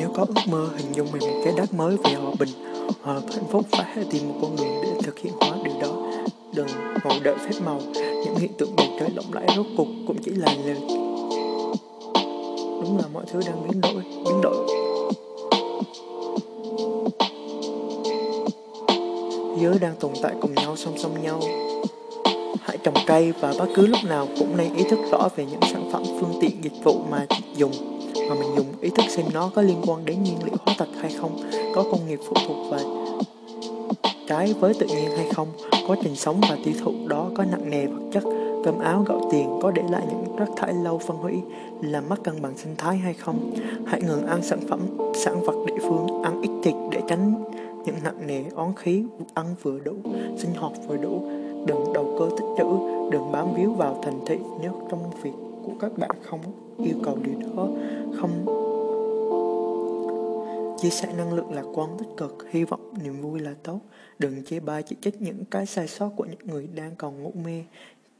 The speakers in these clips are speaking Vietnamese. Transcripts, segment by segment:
Nếu có ước mơ hình dung về một trái đất mới về hòa bình, hòa hạnh phúc phải tìm một con đường để thực hiện hóa điều đó. Đừng ngồi đợi phép màu, những hiện tượng bầu trời lộng lẫy rốt cục cũng chỉ là lời. Đúng là mọi thứ đang biến đổi, biến đổi. Giới đang tồn tại cùng nhau song song nhau. Hãy trồng cây và bất cứ lúc nào cũng nên ý thức rõ về những sản phẩm phương tiện dịch vụ mà dùng mà mình dùng ý thức xem nó có liên quan đến nhiên liệu hóa thạch hay không, có công nghiệp phụ thuộc vào trái với tự nhiên hay không, quá trình sống và tiêu thụ đó có nặng nề vật chất, cơm áo gạo tiền có để lại những rác thải lâu phân hủy, làm mất cân bằng sinh thái hay không. Hãy ngừng ăn sản phẩm, sản vật địa phương, ăn ít thịt để tránh những nặng nề oán khí, ăn vừa đủ, sinh hoạt vừa đủ, đừng đầu cơ tích trữ, đừng bám víu vào thành thị nếu trong việc của các bạn không yêu cầu điều đó, không. Chia sẻ năng lượng lạc quan tích cực, hy vọng niềm vui là tốt. Đừng chê bai, chỉ trích những cái sai sót của những người đang còn ngủ mê.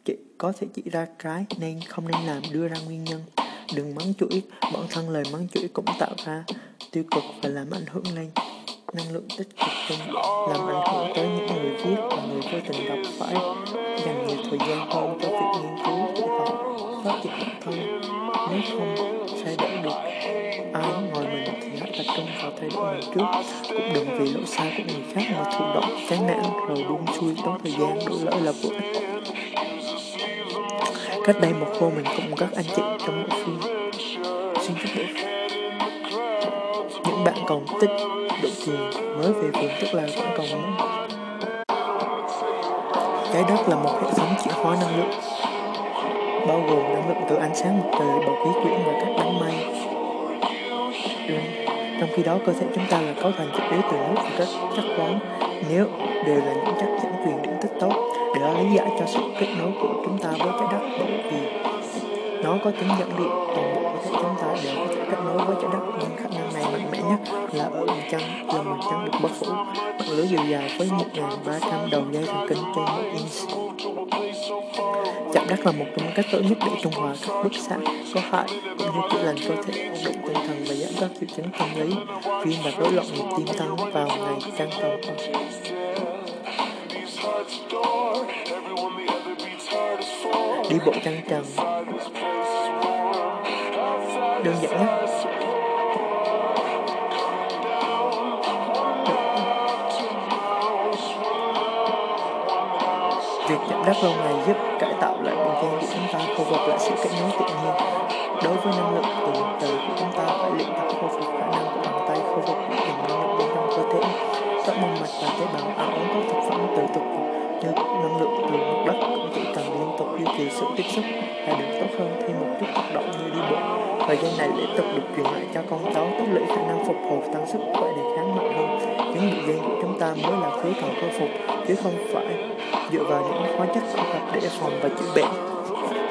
Chỉ có thể chỉ ra cái nên không nên làm, đưa ra nguyên nhân. Đừng mắng chửi, bản thân lời mắng chửi cũng tạo ra tiêu cực và làm ảnh hưởng lên năng lượng tích cực hơn làm ảnh hưởng tới những người viết và người vô tình đọc phải. Dành nhiều thời gian hơn cho việc nghiên cứu tự học phát triển bản thân nếu không thay đổi được ai ngồi mình thì hãy tập trung vào thay đổi mình trước. Cũng đừng vì lỗi sai của người khác mà thụ động, chán nản, rồi buông xuôi tốn thời gian đổ lỗi là vô ích. Cách đây một hôm, mình cùng các anh chị trong bộ phim. Xin chúc bộ những bạn còn tích độ tiền mới về vườn tức là vẫn còn muốn trái đất là một hệ thống chuyển hóa năng lượng bao gồm năng lượng từ ánh sáng mặt trời, bầu khí quyển và các đám mây. Trong khi đó, cơ thể chúng ta là cấu thành chủ yếu từ nước và các chất khoáng. Nếu đều là những chất dẫn truyền điện tích tốt để đó lý giải cho sự kết nối của chúng ta với trái đất. Bởi vì nó có tính dẫn điện, toàn bộ cơ thể chúng ta đều có thể kết nối với trái đất. Nhưng khả năng này mạnh mẽ nhất là ở mặt trăng là mặt trăng được bao phủ mạng lưới dồi dài với 1.300 đầu dây thần kinh trên một inch. Chạm đất là một trong những cách tốt nhất để trung hòa các bức xạ có hại cũng như chữa lành cơ thể, ổn định tinh thần và giảm các triệu chứng tâm lý, viêm và rối loạn nhịp tim tăng vào ngày trăng tròn Đi bộ trăng trần. Đơn giản nhất chạm đất lâu ngày giúp cải tạo lại bầu gen của chúng ta khôi phục lại sự kết nối tự nhiên. Đối với năng lượng từ mặt trời của chúng ta, phải luyện tập khôi phục khả năng của bàn tay, khôi phục những năng lượng bên trong cơ thể. Các mông mạch và tế bào ăn uống các thực phẩm từ thực vật như năng lượng từ mặt đất cũng chỉ cần liên tục duy trì sự tiếp xúc là được tốt hơn thêm một chút hoạt động như đi bộ. Thời gian này để tục được truyền lại cho con cháu, tích lũy khả năng phục hồi tăng sức khỏe đề kháng mạnh hơn. Những bệnh gen của chúng ta mới là thứ cần khôi phục, chứ không phải dựa vào những hóa chất phù hợp để phòng và chữa bệnh